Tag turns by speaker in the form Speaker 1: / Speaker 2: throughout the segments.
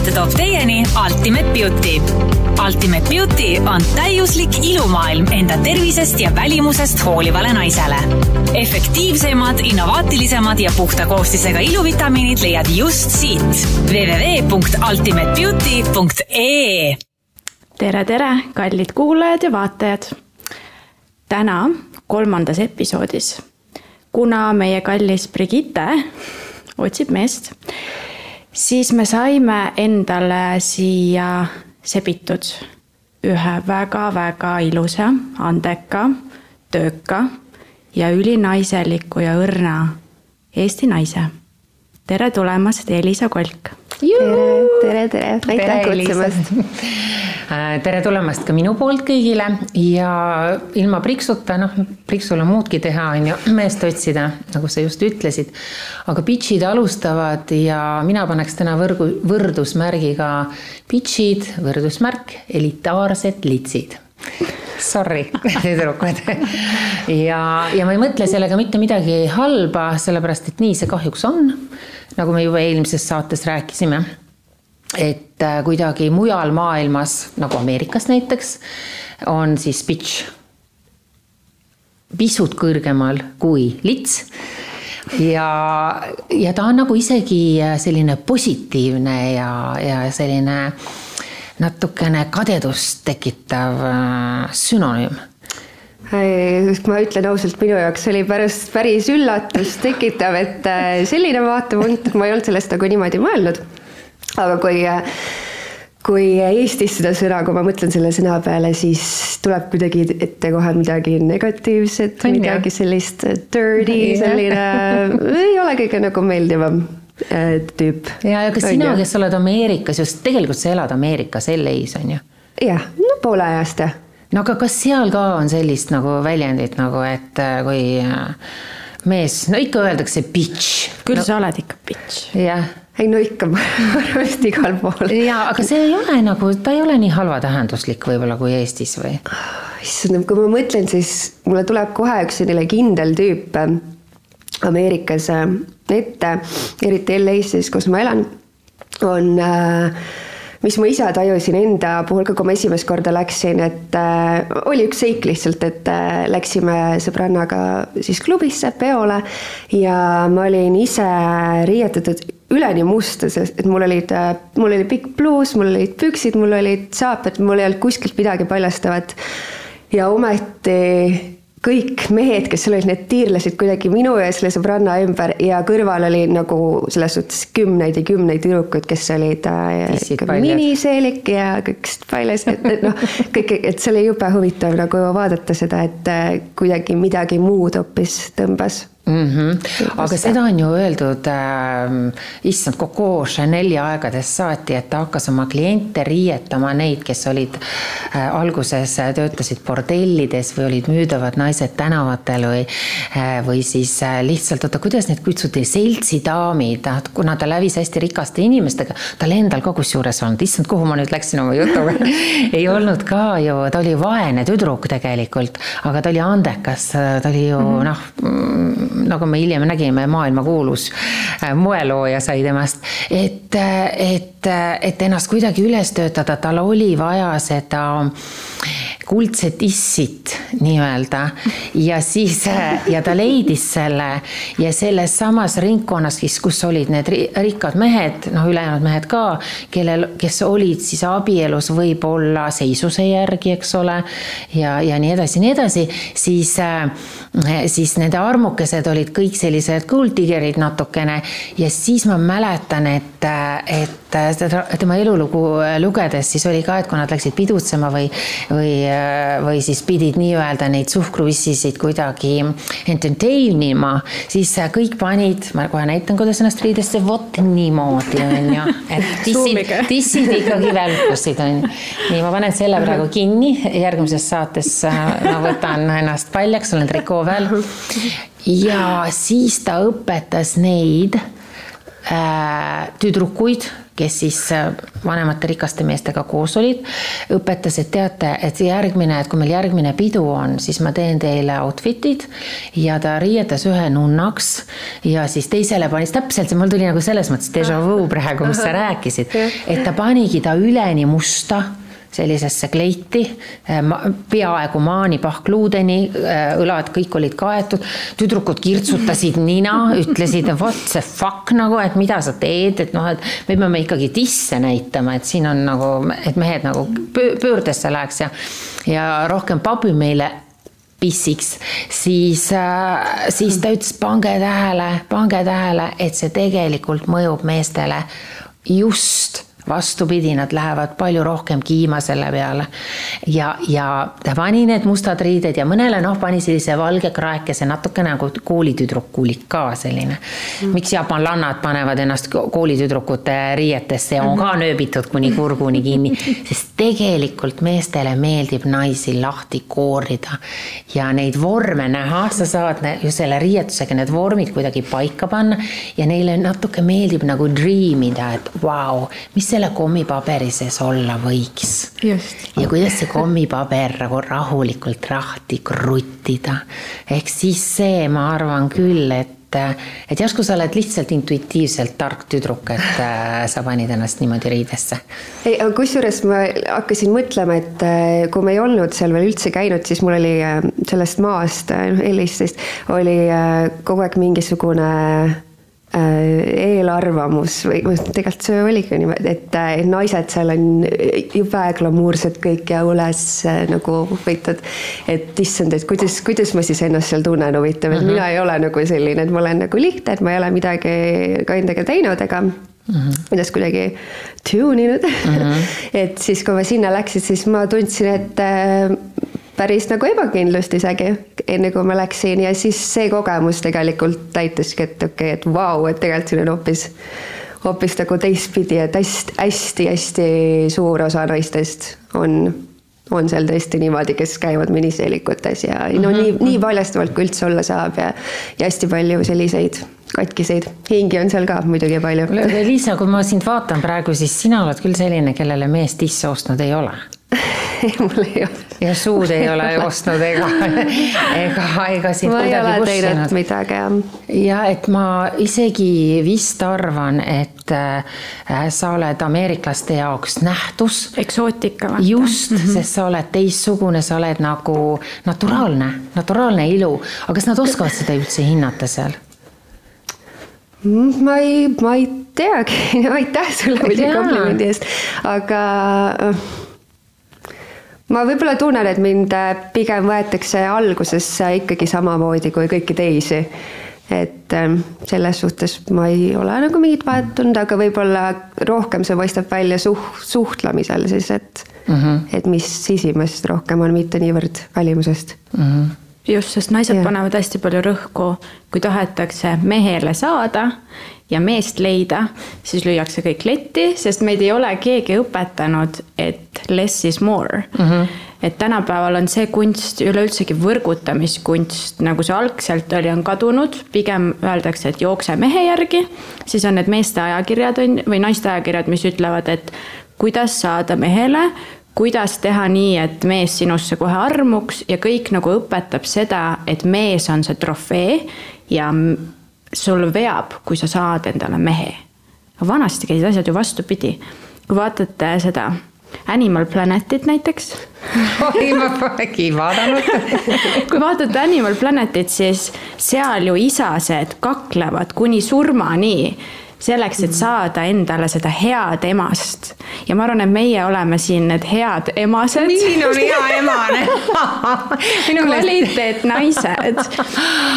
Speaker 1: saate toob teieni Ultimate Beauty. Ultimate Beauty on täiuslik ilumaailm enda tervisest ja välimusest hoolivale naisele. efektiivsemad, innovaatilisemad ja puhta koostisega iluvitamiinid leiad just siit www.ultimatebeauty.ee
Speaker 2: tere, tere, kallid kuulajad ja vaatajad. täna kolmandas episoodis, kuna meie kallis Brigitte otsib meest, siis me saime endale siia sebitud ühe väga-väga ilusa, andeka, tööka ja ülinaiseliku ja õrna Eesti naise. tere tulemast, Elisa Kolk.
Speaker 3: tere, tere, tere, aitäh kutsumast
Speaker 4: tere tulemast ka minu poolt kõigile ja ilma priksuta, noh, priksul on muudki teha, on ju, meest otsida, nagu sa just ütlesid. aga pitch'id alustavad ja mina paneks täna võrgu, võrdusmärgiga pitch'id, võrdusmärk, elitaarsed litsid Sorry, tüdrukud. ja, ja ma ei mõtle sellega mitte midagi halba, sellepärast et nii see kahjuks on, nagu me juba eelmises saates rääkisime et äh, kuidagi mujal maailmas, nagu Ameerikas näiteks, on siis pitch pisut kõrgemal kui lits. ja, ja ta on nagu isegi äh, selline positiivne ja, ja selline natukene kadedust tekitav äh, sünonüüm
Speaker 3: ma ütlen ausalt, minu jaoks oli päris, päris üllatust tekitav, et selline vaatepunkt, ma ei olnud sellest nagu niimoodi mõelnud aga kui kui Eestis seda sõna, kui ma mõtlen selle sõna peale, siis tuleb kuidagi ette kohe midagi negatiivset, midagi sellist dirty, selline ei ole kõige nagu meeldivam äh, tüüp.
Speaker 4: ja, ja ka sina, kes oled Ameerikas, just tegelikult sa elad Ameerikas LA-s on ju?
Speaker 3: jah, no poole ajast jah.
Speaker 4: no aga kas seal ka on sellist nagu väljendit nagu, et äh, kui äh, mees, no ikka öeldakse bitch.
Speaker 2: küll
Speaker 4: no,
Speaker 2: sa oled ikka bitch.
Speaker 4: jah
Speaker 3: ei no ikka, ma arvan vist igal pool.
Speaker 4: jaa, aga see ei ole nagu, ta ei ole nii halvatähenduslik võib-olla kui Eestis või?
Speaker 3: issand, kui ma mõtlen, siis mulle tuleb kohe üks selline kindel tüüp äh, Ameerikas äh, ette, eriti LA-s siis, kus ma elan, on äh, mis ma ise tajusin enda puhul ka, kui ma esimest korda läksin, et äh, oli üks seik lihtsalt, et äh, läksime sõbrannaga siis klubisse peole ja ma olin ise riietatud üleni musta, sest et mul olid, äh, mul oli pikk pluus, mul olid püksid, mul olid saapad, mul ei olnud kuskilt midagi paljastavat. ja ometi kõik mehed, kes seal olid, need tiirlesid kuidagi minu ja selle sõbranna ümber ja kõrval oli nagu selles suhtes kümneid ja kümneid tüdrukuid, kes olid äh, miniseelik ja kõik paljas, et noh, kõik, et see oli jube huvitav nagu vaadata seda, et äh, kuidagi midagi muud hoopis tõmbas
Speaker 4: mm. -hmm. aga seda on ju öeldud äh,, issand, Coco Chanel'i aegadest saati, et ta hakkas oma kliente riietama, neid, kes olid äh, alguses äh, töötasid bordellides või olid müüdavad naised tänavatel või äh,, või siis äh, lihtsalt, oota, kuidas neid kutsuti, seltsidaamid, kuna ta lävis hästi rikaste inimestega, tal endal ka kusjuures olnud, issand, kuhu ma nüüd läksin oma jutuga ei olnud ka ju, ta oli vaene tüdruk tegelikult, aga ta oli andekas, ta oli ju mm -hmm. noh nagu me hiljem nägime, maailmakuulus äh, moelooja sai temast, et, et, et ennast kuidagi üles töötada, tal oli vaja seda kuldset issit nii-öelda. Ja siis ja ta leidis selle ja selles samas ringkonnas siis, kus olid need rikkad mehed, noh, ülejäänud mehed ka, kellel, kes olid siis abielus võib-olla seisuse järgi, eks ole, ja, ja nii edasi, nii edasi, siis, siis nende armukesed olid kõik sellised gold digger'id natukene. Ja siis ma mäletan, et, et seda tema elulugu lugedes siis oli ka, et kui nad läksid pidutsema või, või või siis pidid nii-öelda neid suhkruissisid kuidagi entertain ima, siis kõik panid, ma kohe näitan, kuidas ennast riidesse, vot niimoodi on ju, et dissid, dissid ikkagi välkusid on ju. nii, ma panen selle praegu kinni, järgmises saates äh, ma võtan ennast paljaks, olen trikoo peal. ja siis ta õpetas neid äh, tüdrukuid, kes siis äh, vanemate rikaste meestega koos olid, õpetas, et teate, et järgmine, et kui meil järgmine pidu on, siis ma teen teile outfit'id ja ta riietas ühe nunnaks ja siis teisele panis täpselt, mul tuli nagu selles mõttes déjà vu praegu, mis sa rääkisid, et ta panigi ta üleni musta sellisesse kleiti, äh, peaaegu maani pahkluudeni, äh, õlad kõik olid kaetud, tüdrukud kirtsutasid nina, ütlesid what the fuck nagu, et mida sa teed, et noh, et me peame ikkagi tisse näitama, et siin on nagu, et mehed nagu pöördesse läheks ja, ja rohkem pabi meile pissiks, siis, äh, siis ta ütles, pange tähele, pange tähele, et see tegelikult mõjub meestele just vastupidi, nad lähevad palju rohkem kiima selle peale. ja, ja ta pani need mustad riided ja mõnele noh, pani sellise valge kraekese, natuke nagu koolitüdrukulik ka selline. Mm.. miks jaapanlannad panevad ennast koolitüdrukute riietesse ja on ka nööbitud kuni kurguni kinni, sest tegelikult meestele meeldib naisi lahti koorida. Ja neid vorme näha, sa saad ju selle riietusega need vormid kuidagi paika panna ja neile natuke meeldib nagu dream ida, et vau wow,, mis selle kommipaberi sees olla võiks. ja kuidas see kommipaber nagu rahulikult rahti kruttida. ehk siis see, ma arvan küll, et et järsku sa oled lihtsalt intuitiivselt tark tüdruk, et äh, sa panid ennast niimoodi riidesse.
Speaker 3: ei, aga kusjuures ma hakkasin mõtlema, et äh, kui me ei olnud seal veel üldse käinud, siis mul oli äh, sellest maast, noh, Elistist oli kogu aeg mingisugune eelarvamus või tegelikult see oligi niimoodi, et äh, naised seal on jube glamuursed kõik ja üles äh, nagu huvitatud. et issand, et kuidas, kuidas ma siis ennast seal tunnen, huvitav, et uh -huh. mina ei ole nagu selline, et ma olen nagu lihtne, et ma ei ole midagi ka endaga teinud, ega Mm -hmm. kuidagi tune inud mm. -hmm. et siis, kui ma sinna läksin, siis ma tundsin, et päris nagu ebakindlust isegi, enne kui ma läksin ja siis see kogemus tegelikult näitaski, et okei okay,, et vau wow,, et tegelikult siin on hoopis, hoopis nagu teistpidi, et hästi-hästi-hästi suur osa naistest on, on seal tõesti niimoodi, kes käivad miniseelikutes ja no mm -hmm. nii, nii paljastavalt kui üldse olla saab ja, ja hästi palju selliseid katkiseid hingi on seal ka muidugi palju.
Speaker 4: Liisa, kui ma sind vaatan praegu, siis sina oled küll selline, kellele mees tisse ostnud ei ole
Speaker 3: mul ei ole.
Speaker 4: ja suud ei ole ostnud ega, ega, ega sind
Speaker 3: ma kuidagi pussinud. midagi jah.
Speaker 4: ja et ma isegi vist arvan, et äh, sa oled ameeriklaste jaoks nähtus.
Speaker 2: eksootika.
Speaker 4: just mm, -hmm. sest sa oled teistsugune, sa oled nagu naturaalne, naturaalne ilu, aga kas nad oskavad seda üldse hinnata seal?
Speaker 3: ma ei, ma ei teagi, aitäh sulle muidugi komplimendi eest, aga äh, ma võib-olla tunnen, et mind äh, pigem võetakse algusesse ikkagi samamoodi kui kõiki teisi. et ähm, selles suhtes ma ei ole nagu mingit vahet tundnud, aga võib-olla rohkem see paistab välja suh-, suhtlemisel siis, et mm, -hmm. et mis sisimast rohkem on, mitte niivõrd välimusest mm.
Speaker 2: -hmm just, sest naised ja. panevad hästi palju rõhku, kui tahetakse mehele saada ja meest leida, siis lüüakse kõik letti, sest meid ei ole keegi õpetanud, et less is more mm. -hmm. et tänapäeval on see kunst üleüldsegi võrgutamiskunst, nagu see algselt oli, on kadunud, pigem öeldakse, et jookse mehe järgi, siis on need meeste ajakirjad on või naiste ajakirjad, mis ütlevad, et kuidas saada mehele, kuidas teha nii, et mees sinusse kohe armuks ja kõik nagu õpetab seda, et mees on see trofee ja sul veab, kui sa saad endale mehe. vanasti käisid asjad ju vastupidi. kui vaatate seda Animal Planetit näiteks.
Speaker 4: oi, ma polegi vaadanud
Speaker 2: kui vaatate Animal Planetit, siis seal ju isased kaklevad kuni surmani selleks, et saada endale seda head emast. ja ma arvan, et meie oleme siin need head emased.
Speaker 4: milline on hea emane
Speaker 2: kvaliteetnaised,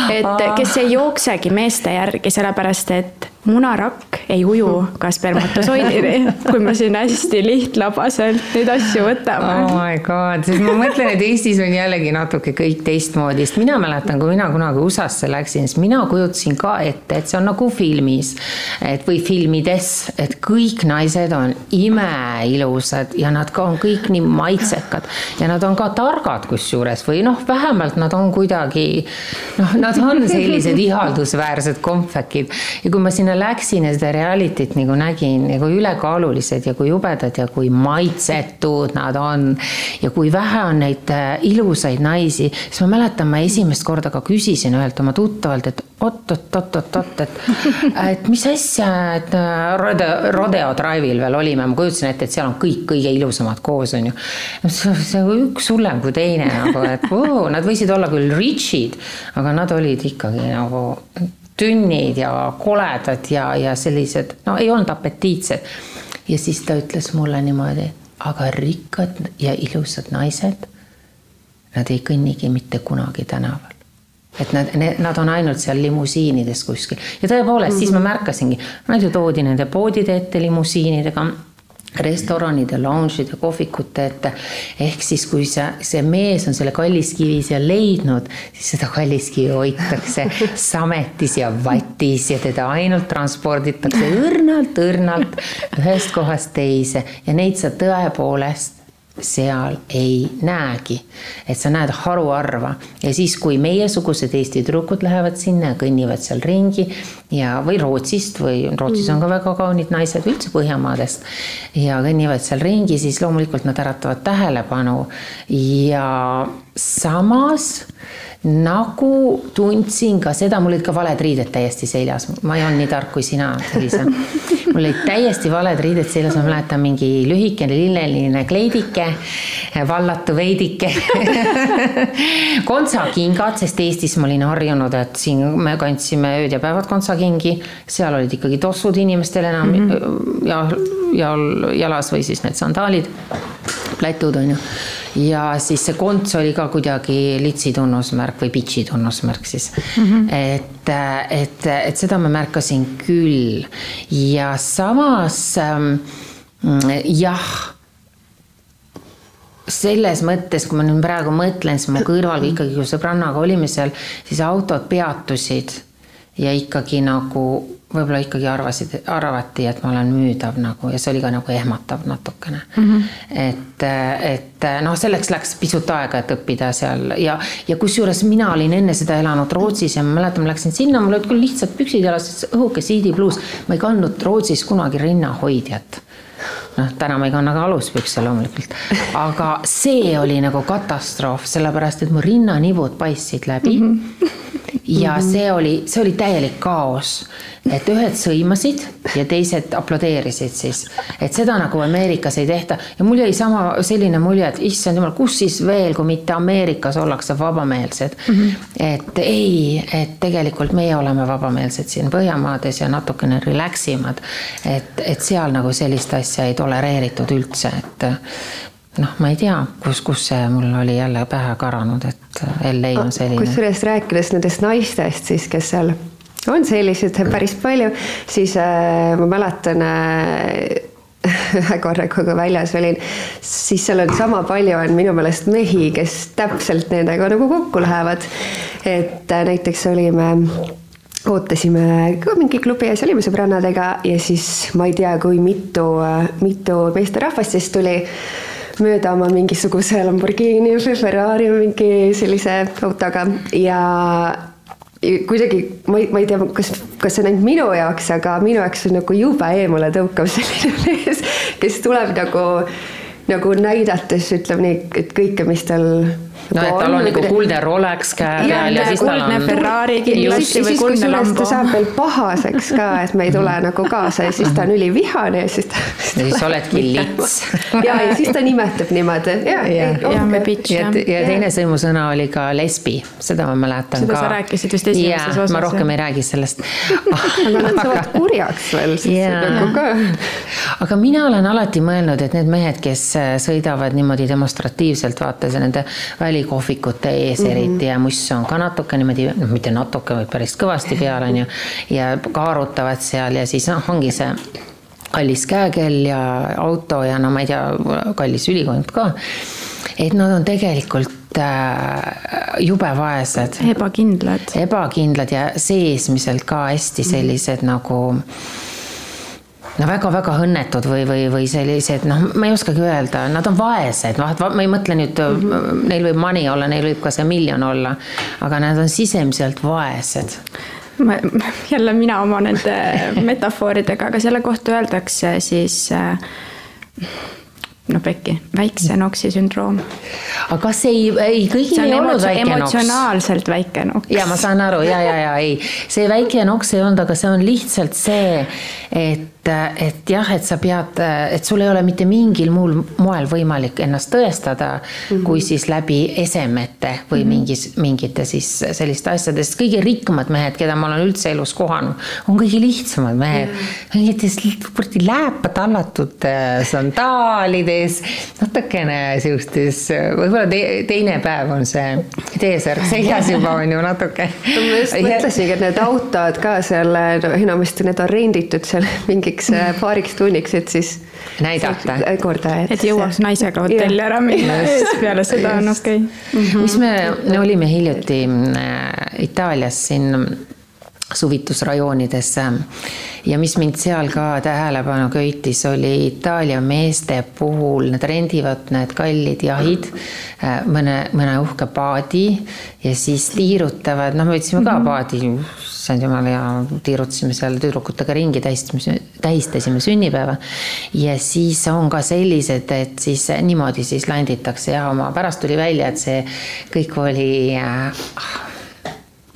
Speaker 2: et kes ei jooksegi meeste järgi, sellepärast et munarakk ei uju ka spermatosoidini, kui me siin hästi lihtlabaselt neid asju võtame.
Speaker 4: oh my god, sest ma mõtlen, et Eestis on jällegi natuke kõik teistmoodi, sest mina mäletan, kui mina kunagi USA-sse läksin, siis mina kujutasin ka ette, et see on nagu filmis. et või filmides, et kõik naised on imeilusad ja nad ka on kõik nii maitsekad ja nad on ka targad kusjuures või noh, vähemalt nad on kuidagi noh, nad on sellised ihaldusväärsed kompvekid ja kui ma sinna sinna läksin ja seda reality't nagu nägin ja kui ülekaalulised ja kui jubedad ja kui maitsetud nad on. ja kui vähe on neid äh, ilusaid naisi, siis ma mäletan, ma esimest korda ka küsisin ühelt oma tuttavalt, et oot-oot-oot-oot-oot, et, et mis asja, et äh, Rodeo, Rodeo Drive'il veel olime, ma kujutasin ette, et seal on kõik kõige ilusamad koos, on ju. see on üks hullem kui teine nagu, et oo, nad võisid olla küll rich'id, aga nad olid ikkagi nagu tünnid ja koledad ja, ja sellised, no ei olnud apetiitsed. ja siis ta ütles mulle niimoodi, aga rikkad ja ilusad naised, nad ei kõnnigi mitte kunagi tänaval et nad, nad on ainult seal limusiinides kuskil ja tõepoolest mm, -hmm. siis ma märkasingi, nad ju toodi nende poodide ette limusiinidega restoranide, lounge'ide, kohvikute ette. ehk siis, kui see, see mees on selle kalliskivi seal leidnud, siis seda kalliskivi hoitakse sametis ja vatis ja teda ainult transporditakse õrnalt-õrnalt ühest kohast teise ja neid sa tõepoolest seal ei näegi. et sa näed haruharva ja siis, kui meiesugused Eesti tüdrukud lähevad sinna ja kõnnivad seal ringi ja, või Rootsist või Rootsis on ka väga kaunid naised üldse Põhjamaadest. ja kõnnivad seal ringi, siis loomulikult nad äratavad tähelepanu ja samas nagu tundsin ka seda, mul olid ka valed riided täiesti seljas, ma ei olnud nii tark kui sina, Liisa. mul olid täiesti valed riided seljas, ma mäletan mingi lühikene lilleline kleidike, vallatu veidike. Kontsakingad, sest Eestis ma olin harjunud, et siin me kandsime ööd ja päevad kontsakingi, seal olid ikkagi tossud inimestel enam mm -hmm. ja, ja jalas või siis need sandaalid, plätud on ju ja siis see konts oli ka kuidagi litsi tunnusmärk või bitch'i tunnusmärk siis mm. -hmm. et, et, et seda ma märkasin küll ja samas ähm, jah selles mõttes, kui ma nüüd praegu mõtlen, siis mu kõrval ikkagi, kui sõbrannaga olime seal, siis autod peatusid ja ikkagi nagu võib-olla ikkagi arvasid, arvati, et ma olen müüdav nagu ja see oli ka nagu ehmatav natukene mm. -hmm. et, et noh, selleks läks pisut aega, et õppida seal ja, ja kusjuures mina olin enne seda elanud Rootsis ja ma mäletan, ma läksin sinna, mul olid küll lihtsad püksid jalas, õhuke siidipluus. ma ei kandnud Rootsis kunagi rinnahoidjat noh, täna ma ei kanna ka aluspükse loomulikult, aga see oli nagu katastroof, sellepärast et mu rinnanivud paistsid läbi mm. -hmm ja mhm. see oli, see oli täielik kaos, et ühed sõimasid ja teised aplodeerisid siis, et seda nagu Ameerikas ei tehta ja mul jäi sama selline mulje, et issand jumal, kus siis veel, kui mitte Ameerikas ollakse vabameelsed mm. -hmm. et ei, et tegelikult meie oleme vabameelsed siin Põhjamaades ja natukene relax imad. et, et seal nagu sellist asja ei tolereeritud üldse, et noh, ma ei tea, kus, kus see mul oli jälle pähe karanud, et LA on selline.
Speaker 3: kusjuures rääkides nendest naistest siis, kes seal on selliseid päris palju, siis äh, ma mäletan äh, ühe korra, kui ka väljas olin, siis seal on sama palju on minu meelest mehi, kes täpselt nendega nagu kokku lähevad. et äh, näiteks olime ootasime ka mingi klubi ees, olime sõbrannadega ja siis ma ei tea, kui mitu, äh, mitu meesterahvast siis tuli mööda oma mingisuguse Lamborghini või Ferrari mingi sellise autoga. Ja kuidagi ma ei, ma ei tea, kas, kas see on ainult minu jaoks, aga minu jaoks on nagu jube eemale tõukav selline mees, kes tuleb nagu, nagu näidates ütleb nii, et kõike, mis tal
Speaker 4: no et tal on nagu kuldne Rolex käe peal ja siis tal on.
Speaker 2: Ferrari kindlasti või kuldne Lambo.
Speaker 3: ta saab veel pahaseks ka, et me ei tule nagu kaasa ja siis ta on ülivihane ja siis ta.
Speaker 4: ja siis oledki lits.
Speaker 3: ja, ja siis ta nimetab niimoodi. ja,
Speaker 2: ja, ja me bitch.
Speaker 4: ja, ja teine sõimusõna oli ka lesbi, seda ma mäletan
Speaker 2: seda ka. seda sa rääkisid vist esimeses osas.
Speaker 4: ma rohkem ei räägi sellest
Speaker 3: aga nad saavad kurjaks veel, siis nagu ka.
Speaker 4: aga mina olen alati mõelnud, et need mehed, kes sõidavad niimoodi demonstratiivselt, vaata see nende väli kohvikute ees mm -hmm. eriti ja muss on ka natuke niimoodi, noh, mitte natuke, vaid päris kõvasti peal on ju. ja kaarutavad seal ja siis noh, ongi see kallis käekell ja auto ja no ma ei tea, kallis ülikond ka. et nad on tegelikult äh, jube vaesed.
Speaker 2: ebakindlad.
Speaker 4: ebakindlad ja seesmiselt ka hästi sellised mm -hmm. nagu no väga-väga õnnetud või, või, või sellised, noh, ma ei oskagi öelda, nad on vaesed, noh, ma ei mõtle nüüd mm, -hmm. neil võib money olla, neil võib ka see miljon olla, aga nad on sisemiselt vaesed
Speaker 2: ma, jälle mina oma nende metafooridega, aga selle kohta öeldakse siis äh, noh, pekki, väikse noksi sündroom.
Speaker 4: aga kas ei, ei kõigil ei olnud väike noks?
Speaker 2: emotsionaalselt väike noks.
Speaker 4: ja ma saan aru ja, ja, ja ei, see väike noks ei olnud, aga see on lihtsalt see, et et jah, et sa pead, et sul ei ole mitte mingil muul moel võimalik ennast tõestada mm, -hmm. kui siis läbi esemete või mm -hmm. mingis, mingite siis selliste asjade, sest kõige rikkamad mehed, keda ma olen üldse elus kohanud, on kõige lihtsamad mehed mm. -hmm. mingites kuradi lääpa tallatud äh, sandaalides, natukene siukestes, võib-olla te, teine päev on see T-särk seljas juba on ju natuke.
Speaker 3: ma just mõtlesingi, et need autod ka seal, no enamasti need on renditud seal mingi mingiks äh, paariks tunniks, et siis
Speaker 4: näidata.
Speaker 3: korda,
Speaker 2: et. et jõuaks naisega hotelli ära minna ja siis peale seda on okei okay..
Speaker 4: mis me olime hiljuti äh, Itaalias siin suvitusrajoonides ja mis mind seal ka tähelepanu köitis, oli Itaalia meeste puhul, nad rendivad need kallid jahid, äh, mõne, mõne uhke paadi ja siis tiirutavad, noh, me võtsime ka mhm. paadi, issand jumal, ja tiirutasime seal tüdrukutega ringi, tähistasime, tähistasime sünnipäeva. ja siis on ka sellised, et siis niimoodi siis landitakse ja oma, pärast tuli välja, et see kõik oli äh,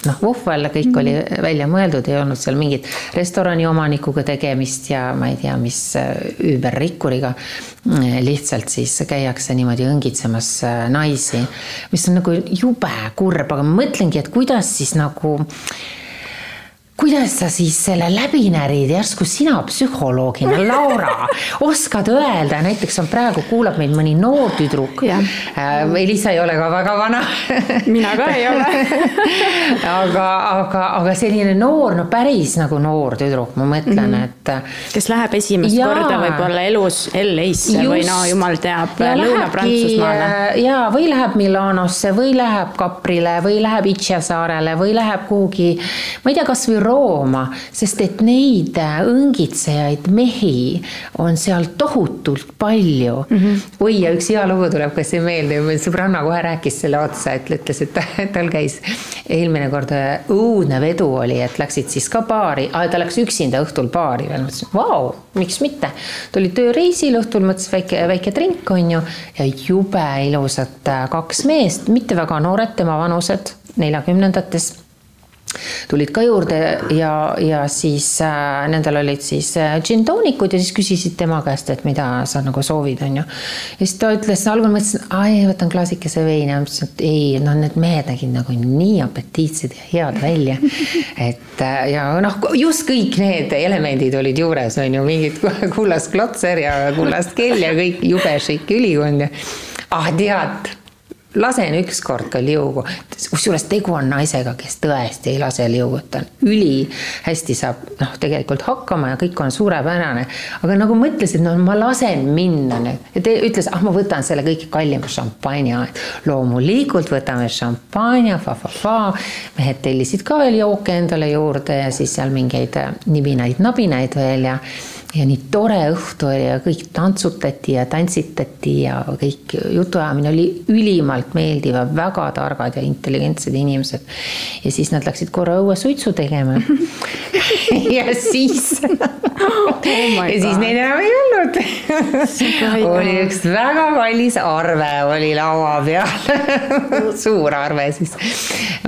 Speaker 4: noh, Vuhval kõik oli välja mõeldud, ei olnud seal mingit restorani omanikuga tegemist ja ma ei tea, mis üüberrikkuriga. lihtsalt siis käiakse niimoodi õngitsemas naisi, mis on nagu jube kurb, aga ma mõtlengi, et kuidas siis nagu kuidas sa siis selle läbi närid, järsku sina psühholoogina, Laura, oskad öelda, näiteks on praegu, kuulab meid mõni noor tüdruk. Äh, Elisa ei ole ka väga vana
Speaker 2: mina ka ei ole
Speaker 4: aga, aga, aga selline noor, no päris nagu noor tüdruk, ma mõtlen mm, -hmm. et.
Speaker 2: kes läheb esimest ja, korda võib-olla elus LA-sse või no jumal teab, Lõuna-Prantsusmaale.
Speaker 4: Äh, ja, või läheb Milanosse või läheb Kaprile või läheb Itšia saarele või läheb kuhugi, ma ei tea, kasvõi Rooma, sest et neid õngitsejaid mehi on seal tohutult palju mm. -hmm. oi, ja üks hea lugu tuleb ka see meelde, sõbranna kohe rääkis selle otsa, et ütles, et tal käis eelmine kord õudne vedu oli, et läksid siis ka baari, ta läks üksinda õhtul baari veel, mõtlesin, vau, miks mitte. ta oli tööreisil õhtul, mõtles väike, väike trink on ju ja jube ilusad kaks meest, mitte väga noored, tema vanused, neljakümnendates tulid ka juurde ja, ja siis äh, nendel olid siis äh, džintoonikud ja siis küsisid tema käest, et mida sa nagu soovid, on ju. ja siis ta ütles, algul mõtlesin, ai, võtan klaasikese veini ja mõtlesin, et ei, no need mehed nägid nagu nii apetiitsed ja head välja. et äh, ja noh, just kõik need elemendid olid juures, on ju, mingid kullast klotser ja kullast kell ja kõik jube šikk ülikond ja ah tead lasen ükskord ka liugu, kusjuures tegu on naisega, kes tõesti ei lase liugu, ta on ülihästi saab noh, tegelikult hakkama ja kõik on suurepärane. aga nagu mõtlesin, no ma lasen minna nüüd ja ta ütles, ah, ma võtan selle kõige kallima šampanja. loomulikult võtame šampanja, fa-fa-fa. mehed tellisid ka veel jooke endale juurde ja siis seal mingeid nibinaid-nabinaid veel ja ja nii tore õhtu oli ja kõik tantsutati ja tantsitati ja kõik jutuajamine oli ülimalt meeldiv ja väga targad ja intelligentsed inimesed. ja siis nad läksid korra õue suitsu tegema. Ja siis oh ja siis neid enam ei olnud. Oli üks väga kallis arve oli laua peal. Suur arve siis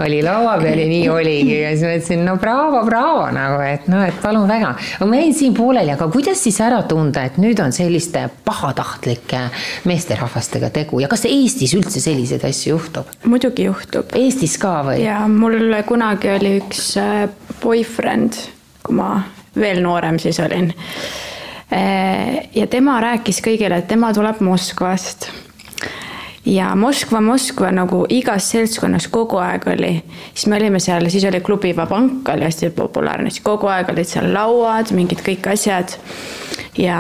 Speaker 4: oli laua peal ja nii oligi. Ja siis ma ütlesin, no braavo, braavo nagu, et noh, et palun väga. ma jäin siin pooleli, aga kuidas siis ära tunda, et nüüd on selliste pahatahtlike meesterahvastega tegu ja kas Eestis üldse selliseid asju juhtub?
Speaker 2: muidugi juhtub.
Speaker 4: Eestis ka või?
Speaker 2: ja mul kunagi oli üks äh, boyfriend, kui ma veel noorem siis olin. Äh, ja tema rääkis kõigile, et tema tuleb Moskvast ja Moskva, Moskva nagu igas seltskonnas kogu aeg oli, siis me olime seal, siis oli klubi Vabank oli hästi populaarne, siis kogu aeg olid seal lauad, mingid kõik asjad. Ja,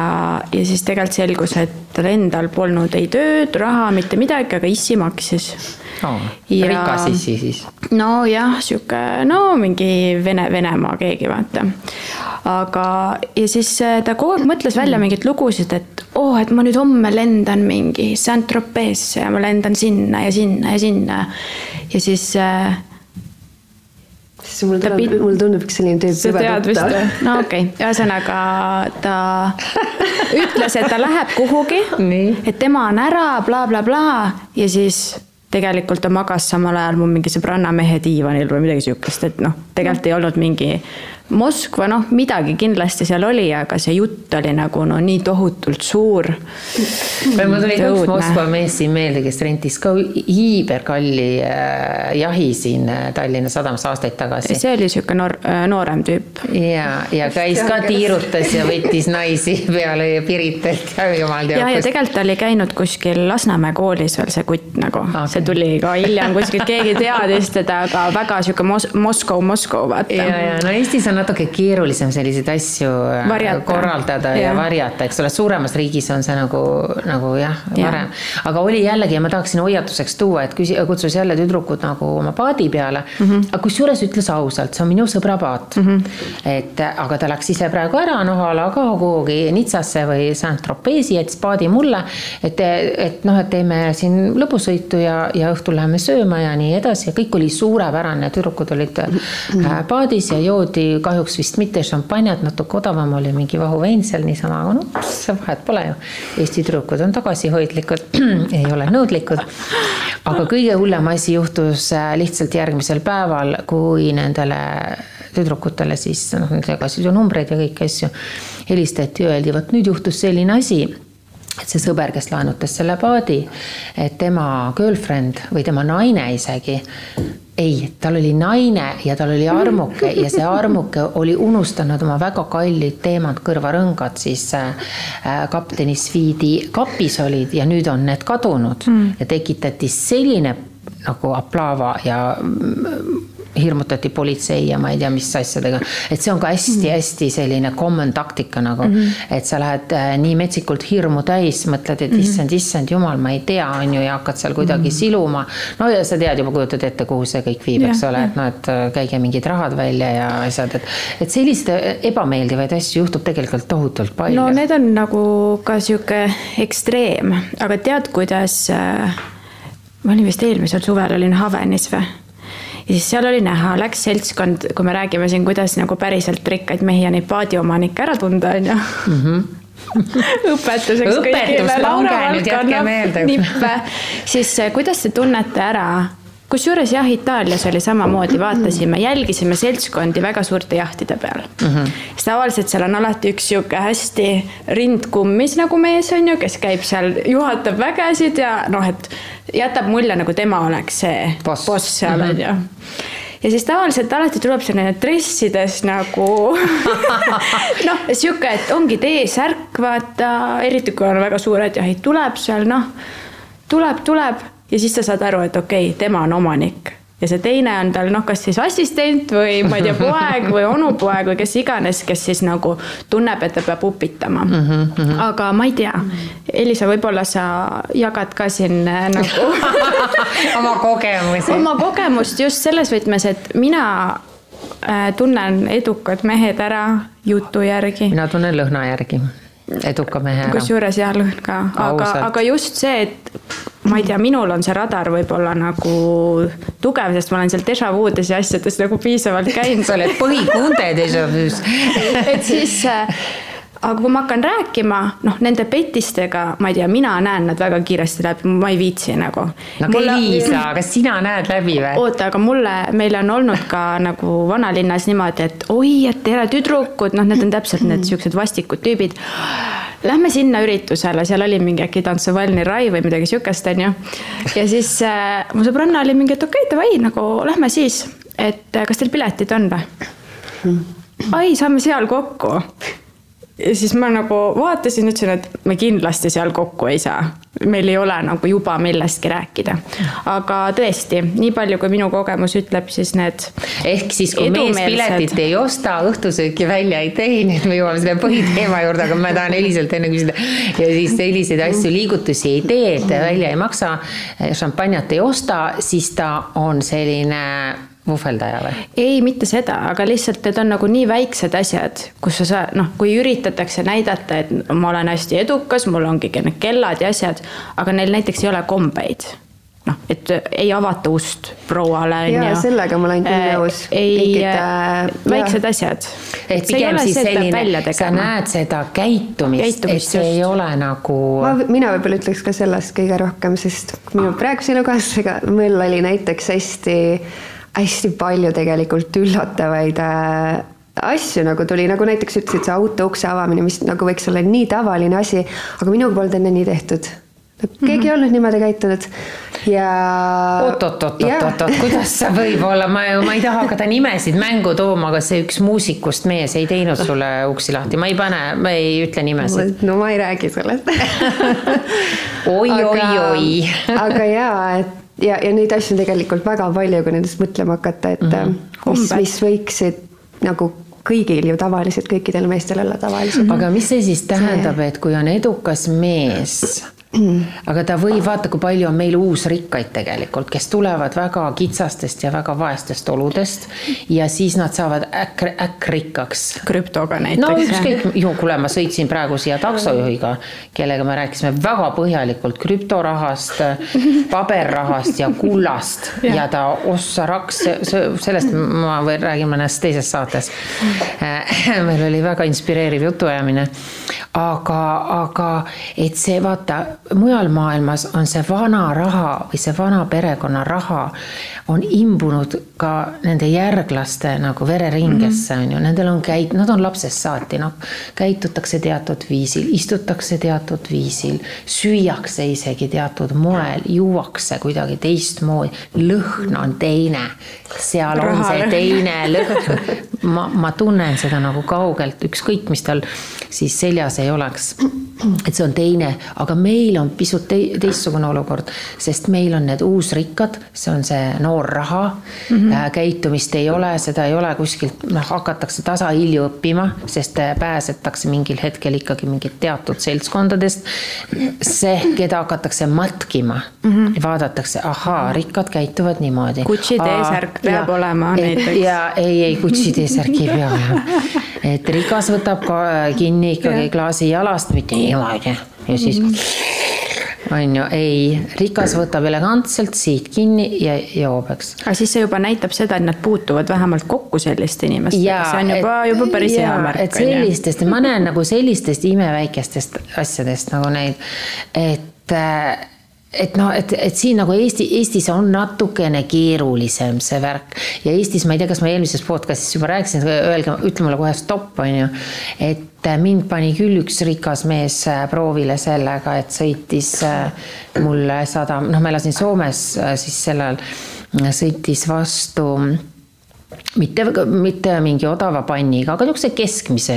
Speaker 2: ja siis tegelikult selgus, et tal endal polnud ei tööd, raha, mitte midagi, aga issi maksis
Speaker 4: oh,. rikas issi siis?
Speaker 2: nojah, sihuke, no mingi Vene, Venemaa keegi vaata. aga, ja siis äh, ta kogu aeg mõtles välja mingeid lugusid, et oo oh,, et ma nüüd homme lendan mingi Saint-Tropez'e ja ma lendan sinna ja sinna ja sinna. ja siis äh,
Speaker 3: mul tuleb, mul tundub üks selline tüüp
Speaker 2: sa tead vist või? no okei okay., ühesõnaga ta ütles, et ta läheb kuhugi, et tema on ära bla, bla, blablabla ja siis tegelikult ta magas samal ajal mu mingi sõbranna mehe diivanil või midagi sihukest, et noh, tegelikult ei olnud mingi Moskva, noh, midagi kindlasti seal oli, aga see jutt oli nagu no nii tohutult suur.
Speaker 4: mul tuli ka üks Moskva mees siin meelde, kes rentis ka hiiberkalli äh, jahi siin äh, Tallinna sadamas aastaid tagasi.
Speaker 2: see oli sihuke noor, äh, noorem tüüp.
Speaker 4: ja, ja käis ka tiirutas ja võttis naisi peale Piritelt ja jumal teab.
Speaker 2: ja, ja tegelikult oli käinud kuskil Lasnamäe koolis veel see kutt nagu okay., see tuli ka hiljem kuskilt, keegi teadis teda, aga väga sihuke Mos-, Moskov, Moskov, vaata.
Speaker 4: ja, ja no Eestis on natuke keerulisem selliseid asju äh, varjata. korraldada ja. ja varjata, eks ole, suuremas riigis on see nagu, nagu jah ja., varem. aga oli jällegi ja ma tahaksin hoiatuseks tuua, et küsi-, kutsus jälle tüdrukud nagu oma paadi peale mm. -hmm. aga kusjuures ütles ausalt, see on minu sõbra paat mm. -hmm. et aga ta läks ise praegu ära, noh a la ka kuhugi Nitsasse või Saint-Tropezi, jättis paadi mulle. et, et noh, et teeme siin lõbusõitu ja, ja õhtul läheme sööma ja nii edasi ja kõik oli suurepärane, tüdrukud olid mm -hmm. paadis ja joodi kahjuks vist mitte šampanjat, natuke odavam oli mingi vahuvein seal niisama, aga noh, vahet pole ju. Eesti tüdrukud on tagasihoidlikud, ei ole nõudlikud. aga kõige hullem asi juhtus äh, lihtsalt järgmisel päeval, kui nendele tüdrukutele siis noh, nad jagasid ju numbreid ja kõiki asju. helistati, öeldi, vot nüüd juhtus selline asi et see sõber, kes laenutas selle paadi, et tema girlfriend või tema naine isegi ei, tal oli naine ja tal oli armuke ja see armuke oli unustanud oma väga kallid teemad, kõrvarõngad siis äh, kapteni Sviidi kapis olid ja nüüd on need kadunud mm. ja tekitati selline nagu aplaava ja hirmutati politsei ja ma ei tea, mis asjadega. et see on ka hästi-hästi mhm. selline common taktika nagu mm, -hmm. et sa lähed äh, nii metsikult hirmu täis, mõtled, et mm -hmm. issand, issand jumal, ma ei tea, on ju, ja hakkad seal kuidagi mm -hmm. siluma. no ja sa tead juba, kujutad ette, kuhu see kõik viib, eks ole, et noh, et äh, käige mingid rahad välja ja asjad, et. et selliseid ebameeldivaid asju juhtub tegelikult tohutult palju.
Speaker 2: no need on nagu ka sihuke ekstreem, aga tead, kuidas äh, ma olin vist eelmisel suvel olin Havenis või? Ja siis seal oli näha, läks seltskond, kui me räägime siin, kuidas nagu päriselt rikkaid mehi ja neid paadiomanikke ära tunda, on ju mhm. õpetuseks kõigile.
Speaker 4: jätke meelde.
Speaker 2: nippe, siis eh, kuidas te tunnete ära kusjuures jah, Itaalias oli samamoodi, vaatasime, jälgisime seltskondi väga suurte jahtide peal mm. -hmm. siis tavaliselt seal on alati üks sihuke hästi rind kummis nagu mees on ju, kes käib seal, juhatab vägesid ja noh, et jätab mulje, nagu tema oleks see boss, boss seal mm -hmm. on ju ja siis tavaliselt alati tuleb selline dressides nagu noh, sihuke, et ongi T-särk, vaata, eriti kui on väga suured jahid, tuleb seal noh, tuleb, tuleb ja siis sa saad aru, et okei okay,, tema on omanik ja see teine on tal noh, kas siis assistent või ma ei tea, poeg või onupoeg või kes iganes, kes siis nagu tunneb, et ta peab upitama mm. -hmm. aga ma ei tea, Elisa, võib-olla sa jagad ka siin äh, nagu
Speaker 4: oma kogemusi.
Speaker 2: oma kogemust just selles võtmes, et mina äh, tunnen edukad mehed ära jutu järgi.
Speaker 4: mina tunnen lõhna järgi eduka mehe ära.
Speaker 2: kusjuures jah, lõhn ka, aga, aga just see, et ma ei tea, minul on see radar võib-olla nagu tugev, sest ma olen seal déjà vudes ja asjades nagu piisavalt käinud.
Speaker 4: sa oled põhikunde déjà vu's
Speaker 2: et siis äh, aga kui ma hakkan rääkima, noh, nende petistega, ma ei tea, mina näen nad väga kiiresti läbi, ma ei viitsi nagu.
Speaker 4: no mulle... Liisa, kas sina näed läbi või?
Speaker 2: oota, aga mulle, meil on olnud ka nagu vanalinnas niimoodi, et oi, et tere tüdrukud, noh, need on täpselt need siuksed vastikud tüübid. Lähme sinna üritusele, seal oli mingi äkki Tantsuvalni Rai või midagi siukest, onju. ja siis äh, mu sõbranna oli mingi, et okei okay,, davai, nagu lähme siis, et äh, kas teil piletid on või? ai, saame seal kokku ja siis ma nagu vaatasin, ütlesin, et me kindlasti seal kokku ei saa. meil ei ole nagu juba millestki rääkida. aga tõesti, nii palju, kui minu kogemus ütleb, siis need.
Speaker 4: ehk siis, kui mees piletit ei osta, õhtusööki välja ei tee, nüüd me jõuame selle põhiteema juurde, aga ma tahan Eliselt enne küsida. ja siis selliseid asju, liigutusi ei tee, et välja ei maksa, šampanjat ei osta, siis ta on selline vuhveldaja või?
Speaker 2: ei, mitte seda, aga lihtsalt need on nagu nii väiksed asjad, kus sa saad, noh, kui üritatakse näidata, et ma olen hästi edukas, mul ongi need kellad ja asjad, aga neil näiteks ei ole kombeid noh, et ei avata ust prouale.
Speaker 3: ja sellega ma olen küll nõus.
Speaker 2: ei, väiksed asjad.
Speaker 4: et pigem siis selline, sa näed seda käitumist, käitumist, et see just. ei ole nagu.
Speaker 3: ma, mina võib-olla ütleks ka sellest kõige rohkem, sest minu praeguse elukaaslasega meil oli näiteks hästi, hästi palju tegelikult üllatavaid äh, asju nagu tuli, nagu näiteks ütlesid, see auto ukse avamine, mis nagu võiks olla nii tavaline asi, aga minuga polnud enne nii tehtud keegi mm -hmm. ei olnud niimoodi käitunud ja.
Speaker 4: oot-oot-oot-oot-oot, kuidas see võib olla, ma ju, ma ei taha hakata nimesid mängu tooma, aga see üks muusikust mees ei teinud sulle uksi lahti, ma ei pane, ma ei ütle nimesid.
Speaker 3: no ma ei räägi sellest
Speaker 4: oi, oi, oi.
Speaker 3: aga jaa, et ja, ja neid asju on tegelikult väga palju, kui nendest mõtlema hakata, et mm -hmm. mis, mis võiksid nagu kõigil ju tavaliselt, kõikidel meestel olla tavaliselt.
Speaker 4: aga mis see siis tähendab, et kui on edukas mees aga ta võib, vaata, kui palju on meil uusrikkaid tegelikult, kes tulevad väga kitsastest ja väga vaestest oludest ja siis nad saavad äkk, äkkrikkaks.
Speaker 2: krüptoga näiteks.
Speaker 4: no ükskõik, ju kuule, ma sõitsin praegu siia taksojuhiga, kellega me rääkisime väga põhjalikult krüptorahast, paberrahast ja kullast ja, ja ta ossa raks, sellest ma või räägin mõnes teises saates. meil oli väga inspireeriv jutuajamine, aga, aga et see vaata mujal maailmas on see vana raha või see vana perekonna raha on imbunud ka nende järglaste nagu vereringesse on mm -hmm. ju, nendel on käit-, nad on lapsest saati, noh, käitutakse teatud viisil, istutakse teatud viisil, süüakse isegi teatud moel, juuakse kuidagi teistmoodi, lõhn on teine, seal Raha. on see teine lõhn. ma, ma tunnen seda nagu kaugelt, ükskõik, mis tal siis seljas ei oleks. et see on teine, aga meil on pisut te teistsugune olukord, sest meil on need uusrikkad, see on see noor raha mm. -hmm. käitumist ei ole, seda ei ole kuskilt, noh, hakatakse tasahilju õppima, sest äh, pääsetakse mingil hetkel ikkagi mingit teatud seltskondadest. see, keda hakatakse matkima mm, -hmm. vaadatakse, ahaa, rikkad käituvad niimoodi.
Speaker 2: Gucci T-särk peab ja, olema näiteks.
Speaker 4: ja ei, ei Gucci T-särk ei pea olema. et rikas võtab ka kinni ikkagi klaasi jalast, mitte niimoodi ja siis mm. -hmm on ju, ei, rikas võtab elegantselt siit kinni ja joob, eks.
Speaker 2: aga siis see juba näitab seda, et nad puutuvad vähemalt kokku selliste inimestega, see on juba, juba päris ja, hea märk.
Speaker 4: et sellistest, ma näen nagu sellistest imeväikestest asjadest nagu neid, et et noh, et, et siin nagu Eesti, Eestis on natukene keerulisem see värk ja Eestis, ma ei tea, kas ma eelmises podcast'is juba rääkisin, öelge, ütle mulle kohe stopp, on ju. et mind pani küll üks rikas mees äh, proovile sellega, et sõitis äh, mulle sada, noh, ma elasin Soomes äh, siis sellel, sõitis vastu mitte, mitte mingi odava panniga, aga niisuguse keskmise,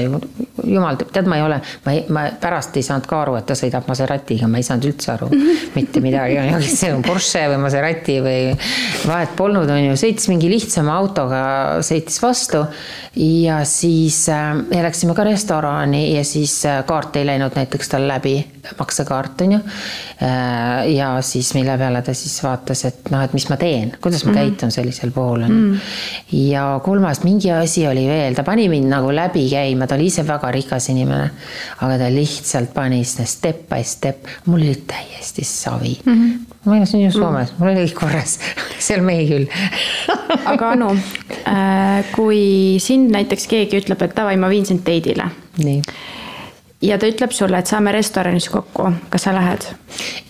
Speaker 4: jumal teab, tead, ma ei ole, ma ei, ma pärast ei saanud ka aru, et ta sõidab Maseratiga, ma ei saanud üldse aru mitte midagi, kas see on Porsche või Maserati või vahet polnud, on ju, sõitis mingi lihtsama autoga, sõitis vastu ja siis äh, läksime ka restorani ja siis äh, kaart ei läinud näiteks tal läbi, maksekaart on ju äh,. ja siis mille peale ta siis vaatas, et noh, et mis ma teen, kuidas ma mm -hmm. käitun sellisel puhul on ju mm -hmm ja kolmas mingi asi oli veel, ta pani mind nagu läbi käima, ta oli ise väga rikas inimene. aga ta lihtsalt pani seda step by step, mul oli täiesti savi mm. -hmm. ma elasin ju Soomes, mul oli kõik korras seal mehi küll
Speaker 2: aga Anu äh,, kui sind näiteks keegi ütleb, et davai, ma viin sind date'ile. nii ja ta ütleb sulle, et saame restoranis kokku, kas sa lähed?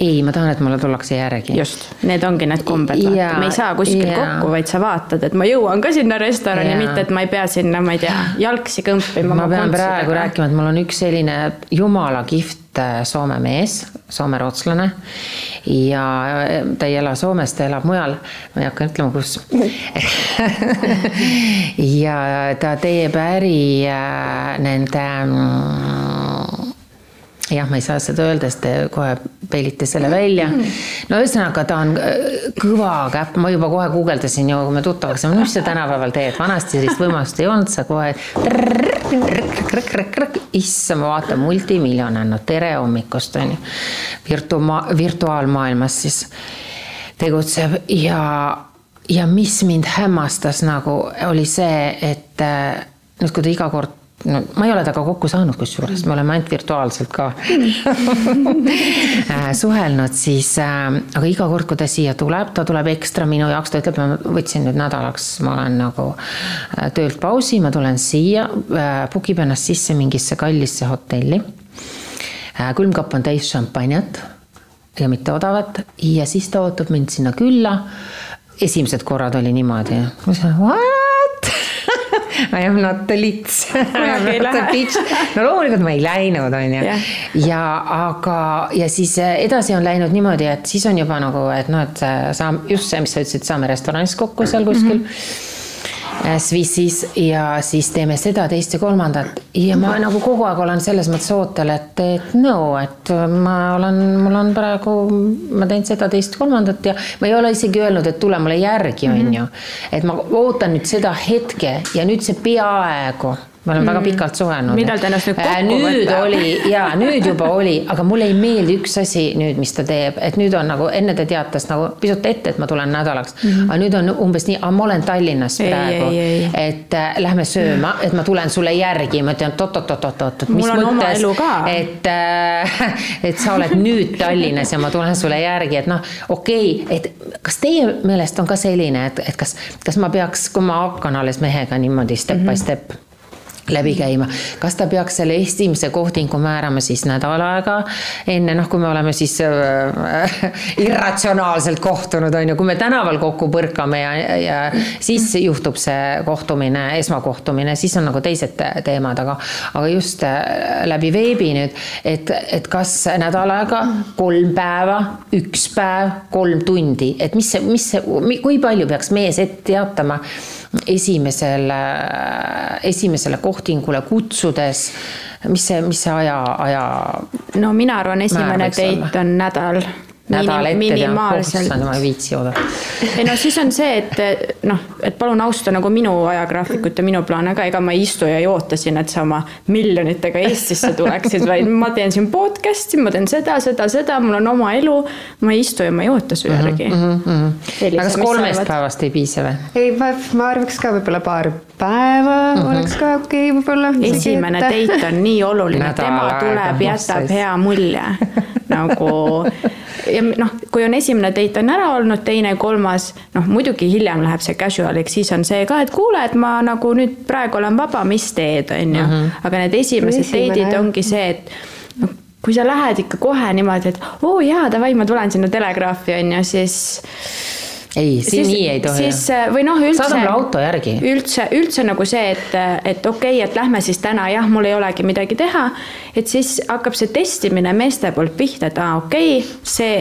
Speaker 4: ei, ma tahan, et mulle tullakse järgi.
Speaker 2: just, need ongi need kombed, vaata, me ei saa kuskil ja. kokku, vaid sa vaatad, et ma jõuan ka sinna restorani, mitte et ma ei pea sinna, ma ei tea, jalgsi kõmpima.
Speaker 4: ma pean praegu rääkima, et mul on üks selline jumala kihvt Soome mees, soome-rootslane. ja äh, ta ei ela Soomes, ta elab mujal, ma ei hakka ütlema, kus ja ta teeb äri äh, nende mm, jah, ma ei saa seda öelda, sest te kohe peilite selle välja. no ühesõnaga, ta on äh, kõva käpp, ma juba kohe guugeldasin ju, kui me tuttavaks saime, mis sa tänapäeval teed, vanasti sellist võimalust ei olnud, sa kohe. issand, ma vaatan, multimiljonär, no tere hommikust on ju. Virtua-, virtuaalmaailmas siis tegutseb ja, ja mis mind hämmastas nagu oli see, et äh, nüüd, kui ta iga kord no ma ei ole temaga kokku saanud, kusjuures me oleme ainult virtuaalselt ka äh, suhelnud, siis äh, aga iga kord, kui ta siia tuleb, ta tuleb ekstra minu jaoks, ta ütleb, ma võtsin nüüd nädalaks, ma olen nagu äh, töölt pausi, ma tulen siia, book ib ennast sisse mingisse kallisse hotelli. külmkapp on täis šampanjat ja mitte odavat ja siis ta ootab mind sinna külla. esimesed korrad oli niimoodi, ma ütlesin, I am not the lits. no loomulikult ma ei läinud, on ju. ja aga, ja siis äh, edasi on läinud niimoodi, et siis on juba nagu, et noh, et äh, sa just see, mis sa ütlesid, saame restoranis kokku seal kuskil mm. -hmm Swissis ja siis teeme seda, teist ja kolmandat ja ma nagu kogu aeg olen selles mõttes ootel, et, et no, et ma olen, mul on praegu, ma teen seda, teist, kolmandat ja ma ei ole isegi öelnud, et tule mulle järgi, on mhm. ju. et ma ootan nüüd seda hetke ja nüüd see peaaegu me oleme mm. väga pikalt suhelnud.
Speaker 2: millal te ennast nüüd kokku
Speaker 4: äh, võtta? nüüd oli ja nüüd juba oli, aga mulle ei meeldi üks asi nüüd, mis ta teeb, et nüüd on nagu enne ta teatas nagu pisut ette, et ma tulen nädalaks mm. -hmm. aga nüüd on umbes nii, aga ma olen Tallinnas ei, praegu, et äh, lähme sööma, et ma tulen sulle järgi, ma ütlen, et oot-oot-oot-oot, mis mõttes, et äh,, et sa oled nüüd Tallinnas ja ma tulen sulle järgi, et noh, okei okay,, et kas teie meelest on ka selline, et, et kas, kas ma peaks, kui ma hakkan alles mehega niimoodi step mm -hmm. by mhm. step läbi käima. kas ta peaks selle esimese kohtingu määrama siis nädal aega enne, noh, kui me oleme siis äh, irratsionaalselt kohtunud, on ju, kui me tänaval kokku põrkame ja, ja siis juhtub see kohtumine, esmakohtumine, siis on nagu teised teemad, aga, aga just äh, läbi veebi nüüd, et, et kas nädal aega, kolm päeva, üks päev, kolm tundi, et mis see, mis see, kui palju peaks mees ette teatama esimesele, esimesele kohtingule kutsudes, mis see, mis see aja, aja?
Speaker 2: no mina arvan, esimene date on nädal
Speaker 4: nädal ette minimaalselt. teha, ma ei viitsi oodata.
Speaker 2: ei no siis on see, et noh, et palun austa nagu minu ajagraafikut ja minu plaane ka, ega ma ei istu ja ei oota siin, et sa oma miljonitega Eestisse tuleksid, vaid ma teen siin podcast'i, ma teen seda, seda, seda, mul on oma elu. ma ei istu ja ma ei oota su järgi mm.
Speaker 4: -hmm. aga kas kolmest päevast ei piisa või?
Speaker 3: ei, ma, ma arvaks ka võib-olla paar päeva mm -hmm. oleks ka okei okay, võib-olla.
Speaker 2: esimene date on nii oluline, tema tuleb, jätab hea mulje nagu ja noh, kui on esimene date on ära olnud, teine, kolmas, noh muidugi hiljem läheb see casual'iks, siis on see ka, et kuule, et ma nagu nüüd praegu olen vaba, mis teed, on ju. Mhm. aga need esimesed date'id ongi see, et noh, kui sa lähed ikka kohe niimoodi, et oo oh, jaa, davai, ma tulen sinna telegraafi, on ju, siis
Speaker 4: ei, siin nii ei tohi.
Speaker 2: siis või noh, üldse.
Speaker 4: saada mulle auto järgi.
Speaker 2: üldse, üldse nagu see, et, et okei okay,, et lähme siis täna, jah, mul ei olegi midagi teha. et siis hakkab see testimine meeste poolt pihta, et aa, okei okay,, see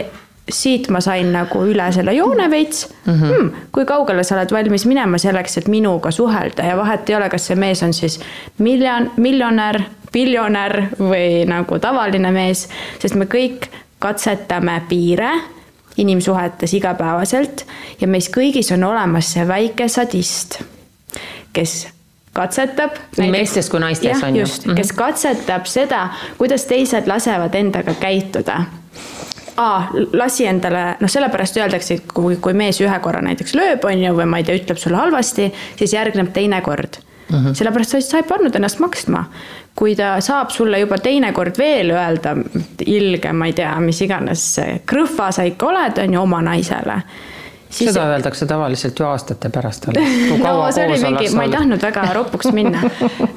Speaker 2: siit ma sain nagu üle selle joone veits mm. -hmm. Hmm, kui kaugele sa oled valmis minema selleks, et minuga suhelda ja vahet ei ole, kas see mees on siis miljon, miljonär, biljonär või nagu tavaline mees, sest me kõik katsetame piire inimsuhetes igapäevaselt ja meis kõigis on olemas see väike sadist, kes katsetab.
Speaker 4: nii meestes kui naistes on
Speaker 2: ju. just, kes mhm. katsetab seda, kuidas teised lasevad endaga käituda aa, lasi endale, noh, sellepärast öeldakse, et kui, kui mees ühe korra näiteks lööb, on ju, või ma ei tea, ütleb sulle halvasti, siis järgneb teine kord mm. -hmm. sellepärast sa ei pannud ennast maksma kui ta saab sulle juba teinekord veel öelda, ilge, ma ei tea, mis iganes krõhva sa ikka oled, on ju, oma naisele
Speaker 4: Siis... seda öeldakse tavaliselt ju aastate pärast alles.
Speaker 2: no see oli mingi, ma ei tahtnud väga ropuks minna.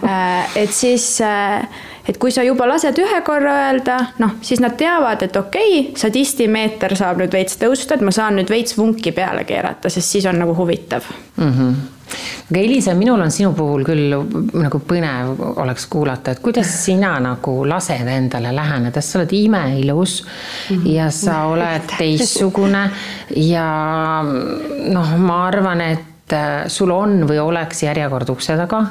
Speaker 2: Äh, et siis, äh, et kui sa juba lased ühe korra öelda, noh, siis nad teavad, et okei okay,, sadistimeeter saab nüüd veits tõusta, et ma saan nüüd veits vunki peale keerata, sest siis on nagu huvitav mm.
Speaker 4: -hmm aga Elisa, minul on sinu puhul küll nagu põnev oleks kuulata, et kuidas sina nagu lased endale läheneda, sa oled imeilus mm -hmm. ja sa oled teistsugune ja noh, ma arvan, et äh, sul on või oleks järjekord ukse taga.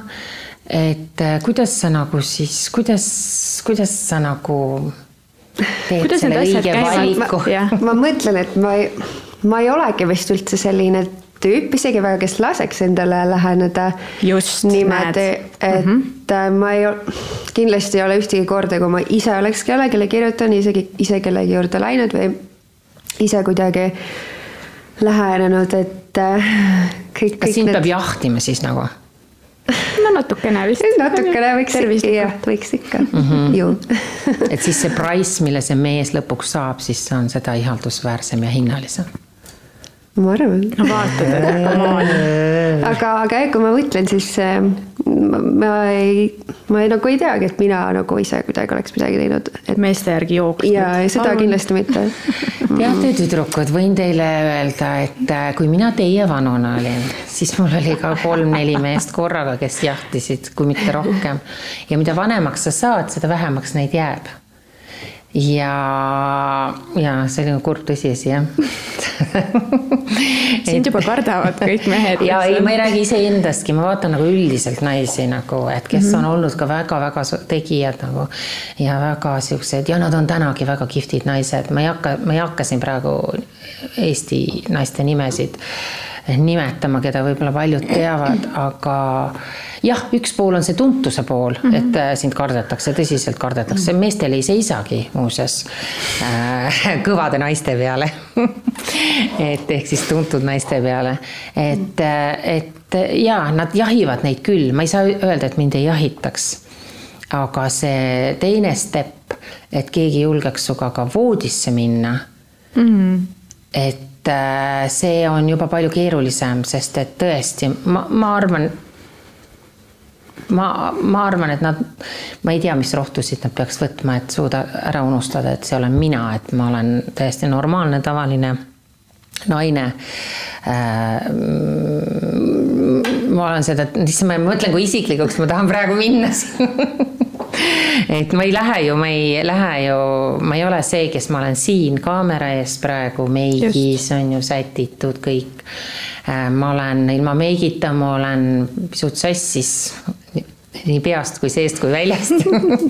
Speaker 4: et äh, kuidas sa nagu siis, kuidas, kuidas sa nagu teed kuidas selle õige valiku?
Speaker 3: ma mõtlen, et ma ei, ma ei olegi vist üldse selline tüüp isegi väga, kes laseks endale läheneda. niimoodi, et mm -hmm. ma ei, kindlasti ei ole ühtegi korda, kui ma ise oleks kellelegi kirjutanud, isegi ise kellegi juurde läinud või ise kuidagi lähenenud, et äh,
Speaker 4: kõik. kas sind need... peab jahtima siis nagu?
Speaker 2: no natukene vist.
Speaker 3: natukene võiks ikka, jah, võiks ikka mm, -hmm. ju
Speaker 4: et siis see price, mille see mees lõpuks saab, siis see on seda ihaldusväärsem ja hinnalisem
Speaker 3: ma arvan.
Speaker 2: no vaatad, et on.
Speaker 3: aga, aga jah, kui ma mõtlen, siis äh, ma, ma ei, ma ei, nagu ei teagi, et mina nagu ise kuidagi oleks midagi teinud
Speaker 2: et.... meeste järgi jooksnud.
Speaker 3: ja, seda Arvan. kindlasti mitte
Speaker 4: teate, tüdrukud, võin teile öelda, et äh, kui mina teie vanune olin, siis mul oli ka kolm-neli meest korraga, kes jahtisid, kui mitte rohkem. ja mida vanemaks sa saad, seda vähemaks neid jääb ja, ja selline kurb tõsiasi jah
Speaker 2: sind juba kardavad kõik mehed.
Speaker 4: ja ei, ma ei räägi iseendastki, ma vaatan nagu üldiselt naisi nagu, et kes mm -hmm. on olnud ka väga-väga tegijad nagu ja väga siuksed ja nad on tänagi väga kihvtid naised, ma ei hakka, ma ei hakka siin praegu Eesti naiste nimesid nimetama, keda võib-olla paljud teavad, aga jah, üks pool on see tuntuse pool mm, -hmm. et äh, sind kardetakse, tõsiselt kardetakse, meestel ei seisagi muuseas äh, kõvade naiste peale et ehk siis tuntud naiste peale, et, äh, et ja nad jahivad neid küll, ma ei saa öelda, et mind ei jahitaks. aga see teine step, et keegi julgeks sinuga ka voodisse minna mm. -hmm. et äh, see on juba palju keerulisem, sest et tõesti, ma, ma arvan, ma, ma arvan, et nad, ma ei tea, mis rohtusid nad peaks võtma, et suuda ära unustada, et see olen mina, et ma olen täiesti normaalne, tavaline naine äh,. ma olen seda, issand, ma mõtlen, kui isiklikuks ma tahan praegu minna siin et ma ei lähe ju, ma ei lähe ju, ma ei ole see, kes ma olen siin kaamera ees praegu, meigis on ju sätitud kõik. Äh, ma olen ilma meigita, ma olen pisut sassis nii peast kui seest kui väljast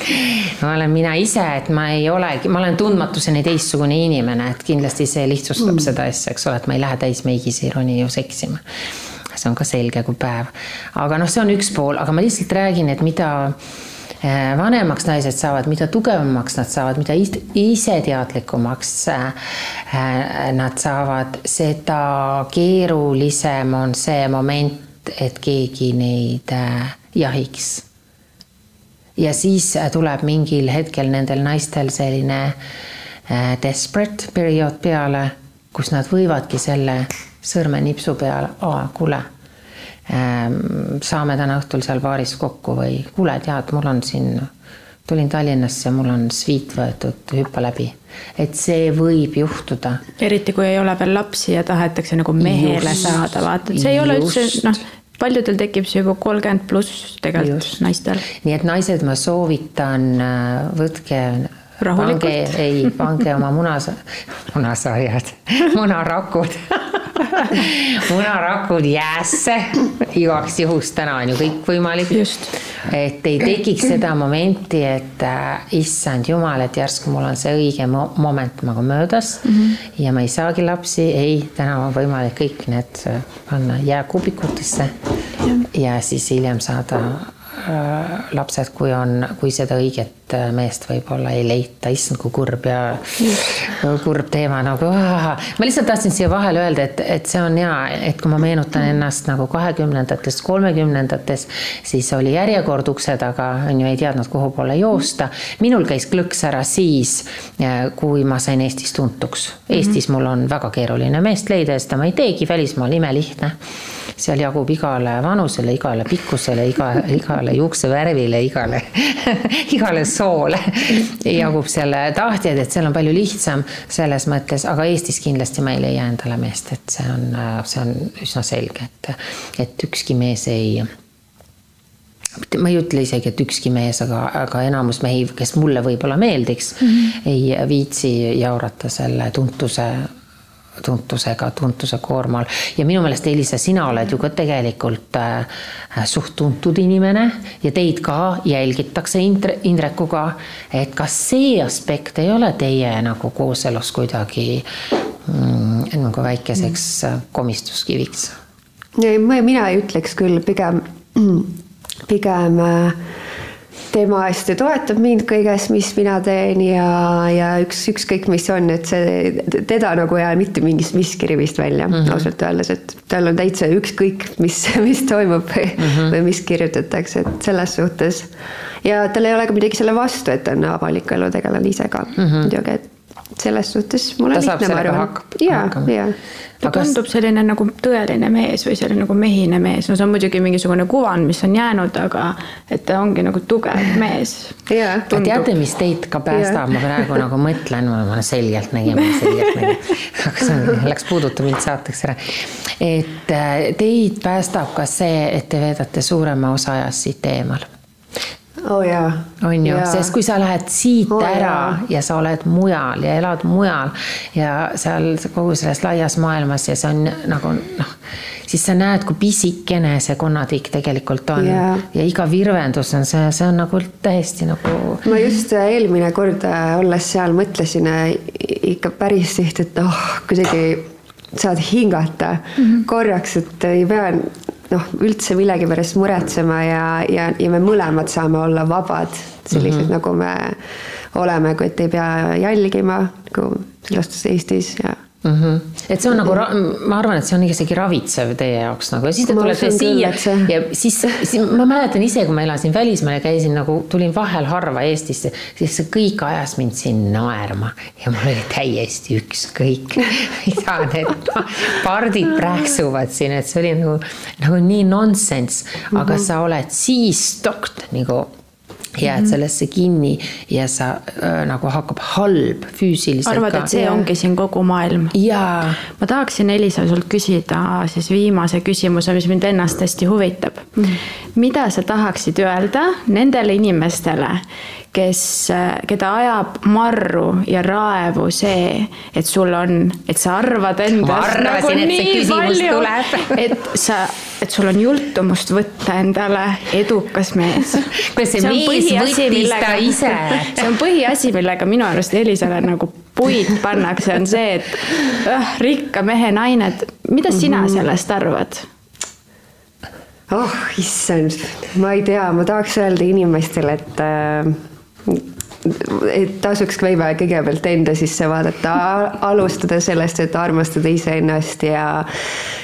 Speaker 4: ma olen mina ise, et ma ei olegi, ma olen tundmatuseni teistsugune inimene, et kindlasti see lihtsustab mm. seda asja, eks ole, et ma ei lähe täismeigis ei roni ju seksima. see on ka selge kui päev. aga noh, see on üks pool, aga ma lihtsalt räägin, et mida vanemaks naised saavad, mida tugevamaks nad saavad, mida iseteadlikumaks äh, nad saavad, seda keerulisem on see moment, et keegi neid äh, jahiks. ja siis tuleb mingil hetkel nendel naistel selline desperate periood peale, kus nad võivadki selle sõrmenipsu peal, aa, kuule saame täna õhtul seal baaris kokku või kuule, tead, mul on siin, tulin Tallinnasse, mul on sviit võetud, hüppa läbi. et see võib juhtuda.
Speaker 2: eriti kui ei ole veel lapsi ja tahetakse nagu mehele just, saada, vaata, et see ei ole üldse noh, paljudel tekib see juba kolmkümmend pluss tegelikult just. naistel.
Speaker 4: nii et naised, ma soovitan, äh, võtke pange, ei, pange oma munas, munasarjad, munarakud munarakud jäässe igaks juhuks, täna on ju kõik võimalik. et ei tekiks seda momenti, et äh, issand jumal, et järsku mul on see õige mo moment nagu möödas mm -hmm. ja ma ei saagi lapsi, ei, täna on võimalik kõik need äh, panna jääkubikutesse ja. ja siis hiljem saada lapsed, kui on, kui seda õiget et meest võib-olla ei leita, issand, kui kurb ja kurb teema nagu. ma lihtsalt tahtsin siia vahele öelda, et, et see on hea, et kui ma meenutan ennast nagu kahekümnendatest, kolmekümnendates, siis oli järjekord ukse taga, on ju, ei teadnud, kuhu poole joosta. minul käis klõks ära siis, kui ma sain Eestis tuntuks. Eestis mul on väga keeruline meest leida ja seda ma ei teegi, välismaal imelihtne seal jagub igale vanusele, igale pikkusele, iga, igale juuksevärvile, igale igale soole jagub selle tahtjaid, et seal on palju lihtsam selles mõttes, aga Eestis kindlasti ma ei leia endale meest, et see on, see on üsna selge, et, et ükski mees ei ma ei ütle isegi, et ükski mees, aga, aga enamus mehi, kes mulle võib-olla meeldiks mm, -hmm. ei viitsi jaurata selle tuntuse tuntusega, tuntuse koormal ja minu meelest, Elisa, sina oled ju ka tegelikult äh, suht tuntud inimene ja teid ka jälgitakse Indre, Indrekuga. et kas see aspekt ei ole teie nagu kooselus kuidagi mm, nagu väikeseks komistuskiviks?
Speaker 3: mina ei ütleks küll, pigem, pigem äh, tema hästi toetab mind kõiges, mis mina teen ja, ja üks, ükskõik, mis on, et see, teda nagu ei aja mitte mingist miski rivist välja mm -hmm. ausalt öeldes, et tal on täitsa ükskõik, mis, mis toimub või mm, -hmm. või mis kirjutatakse, et selles suhtes. ja tal ei ole ka midagi selle vastu, et ta on avaliku elu tegelane ise ka mm -hmm. muidugi, et selles suhtes mul on lihtne, ma arvan. ja, ja
Speaker 2: ta Aga tundub selline nagu tõeline mees või selline nagu mehine mees, no see on muidugi mingisugune kuvand, mis on jäänud, aga et ta ongi nagu tugev mees.
Speaker 4: Yeah.. teate, mis teid ka päästab? Ma praegu nagu mõtlen, ma selgelt nägin, selgelt nägin, aga see läks puudutav mind saateks ära. et äh, teid päästab ka see, et te veedate suurema osa ajast siit eemal
Speaker 3: oh jaa.
Speaker 4: on ju, sest kui sa lähed siit oh, ära jaa. ja sa oled mujal ja elad mujal ja seal kogu selles laias maailmas ja see on nagu noh, siis sa näed, kui pisikene see konnatikk tegelikult on yeah. ja iga virvendus on see, see on nagu täiesti nagu.
Speaker 3: ma just eelmine kord olles seal mõtlesin ikka päris tihti, et oh, kuidagi saad hingata mm -hmm. korraks, et ei pea noh, üldse millegipärast muretsema ja, ja, ja me mõlemad saame olla vabad, sellised mm -hmm. nagu me oleme, kui et ei pea jälgima nagu selles suhtes Eestis ja
Speaker 4: mm. -hmm. et see on nagu, ma arvan, et see on isegi ravitsev teie jaoks nagu ja siis te tulete siia see... ja siis, siis ma mäletan ise, kui ma elasin välismaal ja käisin nagu, tulin vahel harva Eestisse, siis see kõik ajas mind siin naerma ja mul oli täiesti ükskõik, mida need pardid prääksuvad siin, et see oli nagu, nagu nii nonsense, aga mm -hmm. sa oled siis stokt nagu jääd -hmm. sellesse kinni ja sa äh, nagu hakkab halb füüsiliselt
Speaker 2: arvad, et see ongi siin kogu maailm? ma tahaksin, Elisa, sult küsida siis viimase küsimuse, mis mind ennast hästi huvitab mm. -hmm. mida sa tahaksid öelda nendele inimestele, kes, keda ajab marru ja raevu see, et sul on, et sa arvad endast nagu nii palju, et sa, et sul on jultumust võtta endale edukas mees.
Speaker 4: kas see, see mees võttis ta ise?
Speaker 2: see on põhiasi, millega minu arust Elisale nagu puid pannakse, on see, et äh, rikka mehe naine, et mida sina mhm. sellest arvad?
Speaker 3: oh issand, ma ei tea, ma tahaks öelda inimestele, et äh, et tasuks võib-olla kõigepealt enda sisse vaadata, alustada sellest, et armastada iseennast ja,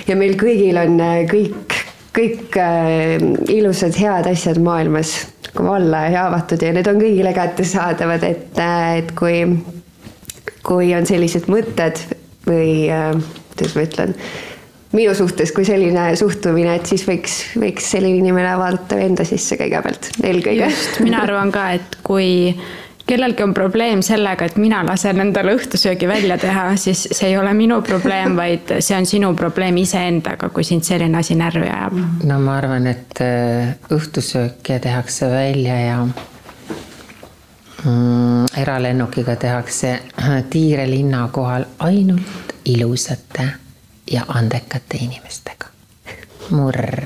Speaker 3: ja meil kõigil on äh, kõik, kõik äh, ilusad, head asjad maailmas valla ja avatud ja need on kõigile kättesaadavad, et, äh, et kui, kui on sellised mõtted või kuidas ma ütlen minu suhtes kui selline suhtumine, et siis võiks, võiks selline inimene vaadata enda sisse kõigepealt, eelkõige.
Speaker 2: just, mina arvan ka, et kui kellelgi on probleem sellega, et mina lasen endale õhtusöögi välja teha, siis see ei ole minu probleem, vaid see on sinu probleem iseendaga, kui sind selline asi närvi ajab.
Speaker 4: no ma arvan, et äh, õhtusööke tehakse välja ja mm, eralennukiga tehakse Tiire linna kohal ainult ilusate ja andekate inimestega. murr.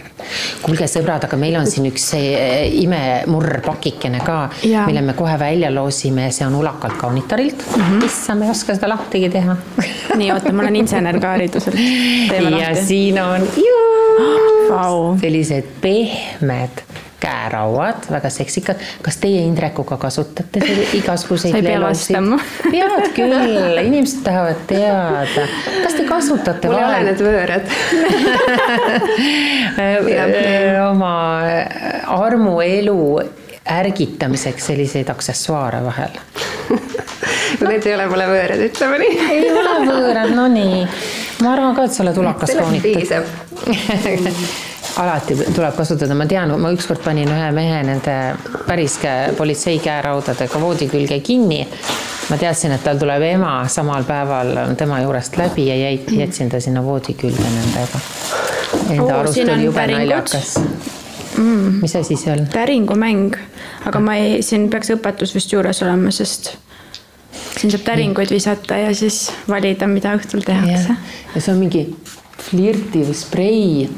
Speaker 4: kuulge, sõbrad, aga meil on siin üks eh, imemurr pakikene ka, mille me kohe välja loosime, see on ulakalt kaunitarilt mm. -hmm. issand, ma ei oska seda lahtigi teha
Speaker 2: nii, oota, ma olen insener ka hariduselt.
Speaker 4: ja lahti. siin on juu, sellised pehmed käerauad, väga seksikad. kas teie Indrekuga kasutate igasuguseid?
Speaker 2: sa ei pea vastama.
Speaker 4: pead küll, inimesed tahavad teada. kas te kasutate?
Speaker 3: mul ei ole need võõrad
Speaker 4: oma armuelu ärgitamiseks selliseid aksessuaare vahel
Speaker 3: Need ei ole mulle võõrad, ütleme nii.
Speaker 4: ei ole võõrad, no nii. ma arvan ka, et sa oled ulakas kaunitav alati tuleb kasutada, ma tean, ma ükskord panin ühe mehe nende päris politsei käeraudadega voodi külge kinni. ma teadsin, et tal tuleb ema samal päeval tema juurest läbi ja jäid, jätsin ta sinna voodi külge nendega. Enda arust oli jube naljakas
Speaker 2: mm..
Speaker 4: mis asi see on?
Speaker 2: täringumäng, aga ma ei, siin peaks õpetus vist juures olema, sest siin saab täringuid visata ja siis valida, mida õhtul tehakse.
Speaker 4: ja see on mingi flirtiv sprei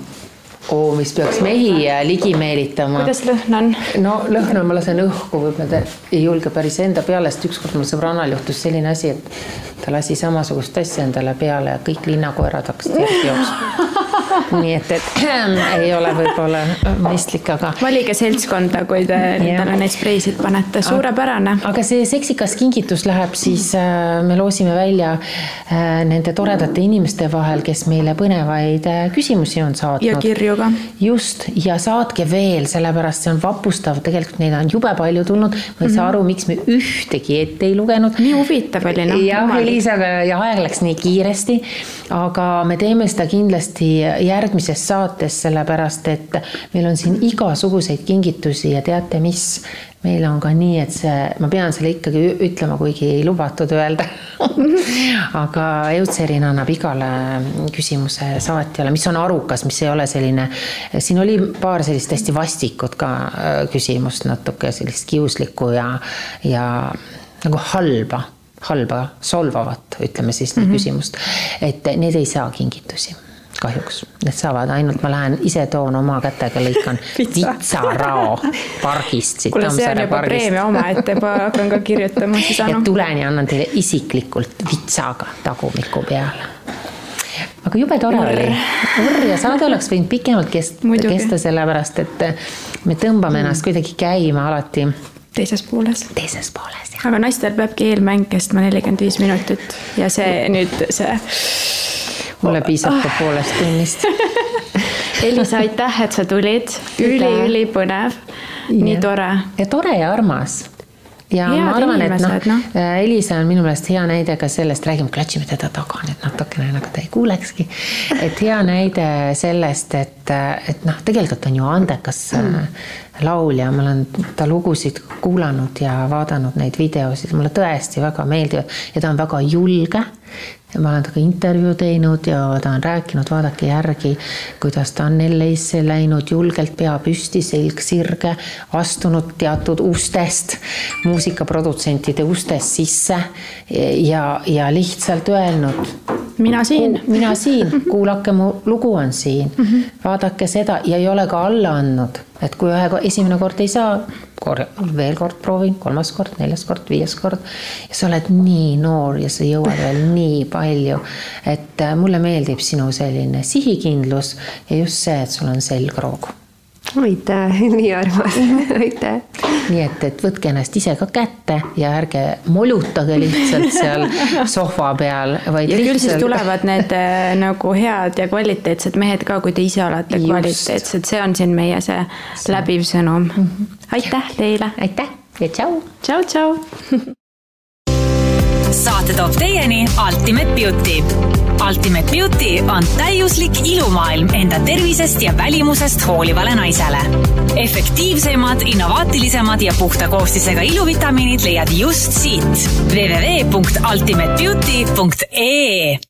Speaker 4: oo, mis peaks mehi ligi meelitama.
Speaker 2: kuidas lõhn on?
Speaker 4: no lõhna ma lasen õhku, võib-olla ta ei julge päris enda peale, sest ükskord mul sõbrannal juhtus selline asi, et ta lasi samasugust asja endale peale ja kõik linnakoerad hakkasid järgi jooksma. nii et, et ei ole võib-olla mõistlik, aga.
Speaker 2: valige seltskonda, kui te endale neid spreisid panete, suurepärane.
Speaker 4: aga see seksikas kingitus läheb siis, äh, me loosime välja äh, nende toredate inimeste vahel, kes meile põnevaid äh, küsimusi on saatnud.
Speaker 2: ja kirju ka.
Speaker 4: just, ja saatke veel, sellepärast see on vapustav, tegelikult neid on jube palju tulnud. ma ei saa mhm. aru, miks me ühtegi ette ei lugenud.
Speaker 2: nii huvitav oli noh.
Speaker 4: jah, Elisaga ja aeg läks nii kiiresti, aga me teeme seda kindlasti järgmises saates, sellepärast et meil on siin igasuguseid kingitusi ja teate, mis meil on ka nii, et see, ma pean selle ikkagi ütlema, kuigi ei lubatud öelda aga Eutserin annab igale küsimuse saatjale, mis on arukas, mis ei ole selline, siin oli paar sellist hästi vastikut ka äh, küsimust, natuke sellist kiuslikku ja, ja nagu halba halba, solvavat, ütleme siis mm -hmm. küsimust. et need ei saa kingitusi kahjuks, need saavad ainult, ma lähen ise toon oma kätega, lõikan vitsarao pargist.
Speaker 2: kuule, see on juba preemia omaette, juba hakkan ka kirjutama siis
Speaker 4: Anu. tulen ja annan teile isiklikult vitsaga tagumiku peale aga jube tore Urr. oli. Urr ja saade oleks võinud pikemalt kest, kesta, sellepärast et me tõmbame mm. ennast kuidagi käima alati
Speaker 2: teises pooles.
Speaker 4: teises pooles,
Speaker 2: jah. aga naistel peabki eelmäng kestma nelikümmend viis minutit ja see nüüd see.
Speaker 4: Mulle piisab ka poolest tunnist
Speaker 2: Elisa, aitäh, et sa tulid üli,, üli-ülipõnev, nii tore.
Speaker 4: ja tore ja armas ja Head ma arvan, et noh no. no., Elisa on minu meelest hea näide ka sellest, räägime, klatšime teda taga nüüd natukene, nagu ta ei kuulekski. et hea näide sellest, et, et noh, tegelikult on ju andekas mm. laulja, ma olen ta lugusid kuulanud ja vaadanud neid videosid, mulle tõesti väga meeldivad ja ta on väga julge ma olen temaga intervjuu teinud ja ta on rääkinud, vaadake järgi, kuidas ta on LA-sse läinud julgelt pea püsti, selg sirge, astunud teatud ustest, muusikaprodutsentide ustest sisse ja, ja lihtsalt öelnud.
Speaker 2: mina siin.
Speaker 4: mina siin, kuulake, mu lugu on siin, mhm. vaadake seda ja ei ole ka alla andnud, et kui ühe, esimene kord ei saa kor-, veel kord proovin, kolmas kord, neljas kord, viies kord. ja sa oled nii noor ja sa jõuad veel nii palju. et äh, mulle meeldib sinu selline sihikindlus ja just see, et sul on selgroog
Speaker 3: aitäh, nii armas, aitäh.
Speaker 4: nii et, et võtke ennast ise ka kätte ja ärge molutage lihtsalt seal sohva peal,
Speaker 2: vaid ja lihtsalt. küll siis tulevad need äh, nagu head ja kvaliteetsed mehed ka, kui te ise olete Just. kvaliteetsed, see on siin meie see, see. läbiv sõnum mm. -hmm. aitäh teile.
Speaker 4: aitäh ja tšau.
Speaker 2: tšau, tšau
Speaker 1: saate toob teieni Ultimate Beauty. Ultimate Beauty on täiuslik ilumaailm enda tervisest ja välimusest hoolivale naisele. efektiivsemad, innovaatilisemad ja puhta koostisega iluvitamiinid leiad just siit www.ultimatebeauty.ee